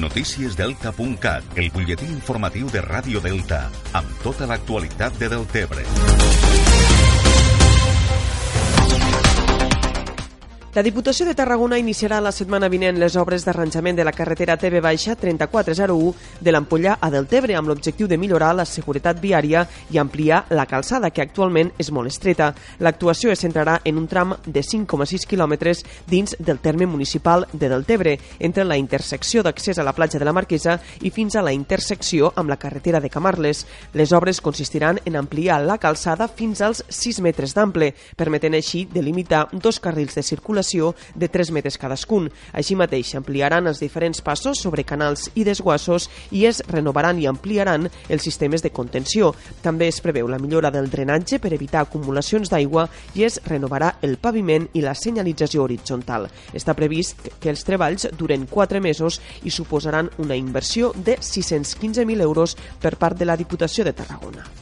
cbp.gov/careers. Noticiesdelta.cat, el butlletí informatiu de Ràdio Delta, amb tota l'actualitat de Deltebre. La Diputació de Tarragona iniciarà la setmana vinent les obres d'arranjament de la carretera TV Baixa 3401 de l'Ampollà a Deltebre amb l'objectiu de millorar la seguretat viària i ampliar la calçada, que actualment és molt estreta. L'actuació es centrarà en un tram de 5,6 quilòmetres dins del terme municipal de Deltebre, entre la intersecció d'accés a la platja de la Marquesa i fins a la intersecció amb la carretera de Camarles. Les obres consistiran en ampliar la calçada fins als 6 metres d'ample, permetent així delimitar dos carrils de circulació circulació de 3 metres cadascun. Així mateix ampliaran els diferents passos sobre canals i desguassos i es renovaran i ampliaran els sistemes de contenció. També es preveu la millora del drenatge per evitar acumulacions d'aigua i es renovarà el paviment i la senyalització horitzontal. Està previst que els treballs duren 4 mesos i suposaran una inversió de 615.000 euros per part de la Diputació de Tarragona.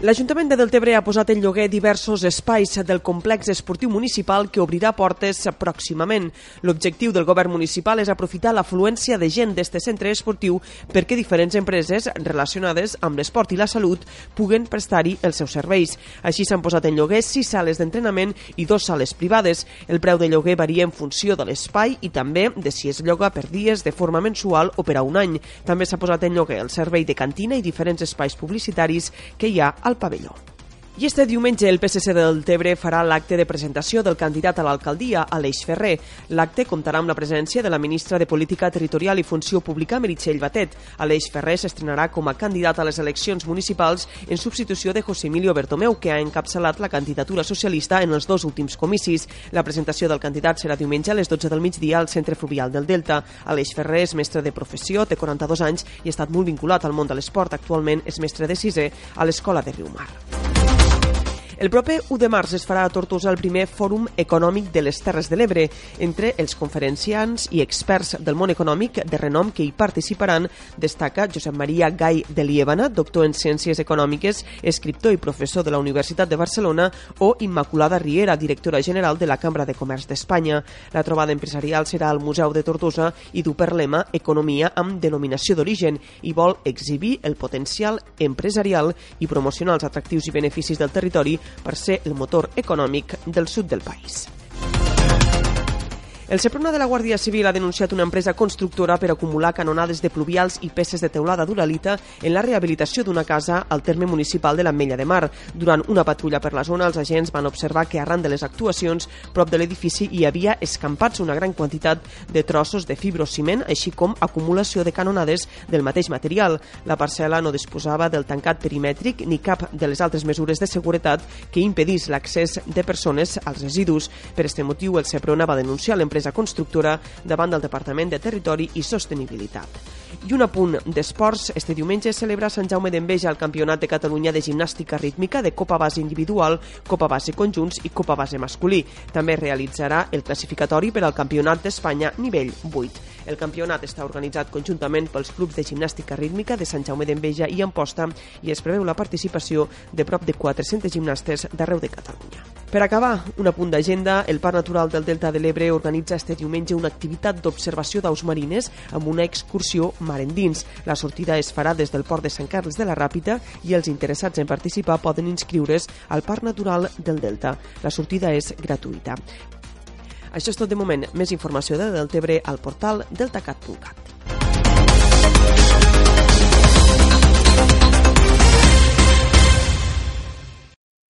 L'Ajuntament de Deltebre ha posat en lloguer diversos espais del complex esportiu municipal que obrirà portes pròximament. L'objectiu del govern municipal és aprofitar l'afluència de gent d'este centre esportiu perquè diferents empreses relacionades amb l'esport i la salut puguen prestar-hi els seus serveis. Així s'han posat en lloguer sis sales d'entrenament i dos sales privades. El preu de lloguer varia en funció de l'espai i també de si es lloga per dies de forma mensual o per a un any. També s'ha posat en lloguer el servei de cantina i diferents espais publicitaris que hi ha al pavelló. I este diumenge el PSC del Tebre farà l'acte de presentació del candidat a l'alcaldia, Aleix Ferrer. L'acte comptarà amb la presència de la ministra de Política Territorial i Funció Pública, Meritxell Batet. Aleix Ferrer s'estrenarà com a candidat a les eleccions municipals en substitució de José Emilio Bertomeu, que ha encapçalat la candidatura socialista en els dos últims comicis. La presentació del candidat serà diumenge a les 12 del migdia al Centre Fluvial del Delta. Aleix Ferrer és mestre de professió, té 42 anys i ha estat molt vinculat al món de l'esport. Actualment és mestre de sisè a l'Escola de Riumar. El proper 1 de març es farà a Tortosa el primer Fòrum Econòmic de les Terres de l'Ebre. Entre els conferenciants i experts del món econòmic de renom que hi participaran destaca Josep Maria Gai de Liébana, doctor en Ciències Econòmiques, escriptor i professor de la Universitat de Barcelona, o Immaculada Riera, directora general de la Cambra de Comerç d'Espanya. La trobada empresarial serà al Museu de Tortosa i du per lema Economia amb denominació d'origen i vol exhibir el potencial empresarial i promocionar els atractius i beneficis del territori per ser el motor econòmic del sud del país. El Seprona de la Guàrdia Civil ha denunciat una empresa constructora per acumular canonades de pluvials i peces de teulada d'uralita en la rehabilitació d'una casa al terme municipal de l'Ametlla de Mar. Durant una patrulla per la zona, els agents van observar que arran de les actuacions, prop de l'edifici hi havia escampats una gran quantitat de trossos de fibrociment, així com acumulació de canonades del mateix material. La parcel·la no disposava del tancat perimètric ni cap de les altres mesures de seguretat que impedís l'accés de persones als residus. Per este motiu, el Seprona va denunciar l'empresa empresa constructora davant del Departament de Territori i Sostenibilitat. I un apunt d'esports. Este diumenge celebra Sant Jaume d'Enveja el Campionat de Catalunya de Gimnàstica Rítmica de Copa Base Individual, Copa Base Conjunts i Copa Base Masculí. També realitzarà el classificatori per al Campionat d'Espanya nivell 8. El campionat està organitzat conjuntament pels clubs de gimnàstica rítmica de Sant Jaume d'Enveja i Amposta i es preveu la participació de prop de 400 gimnastes d'arreu de Catalunya. Per acabar, un apunt d'agenda, el Parc Natural del Delta de l'Ebre organitza este diumenge una activitat d'observació d'aus marines amb una excursió mar endins. La sortida es farà des del port de Sant Carles de la Ràpita i els interessats en participar poden inscriure's al Parc Natural del Delta. La sortida és gratuïta. Això és tot de moment. Més informació de Deltebre al portal deltacat.cat.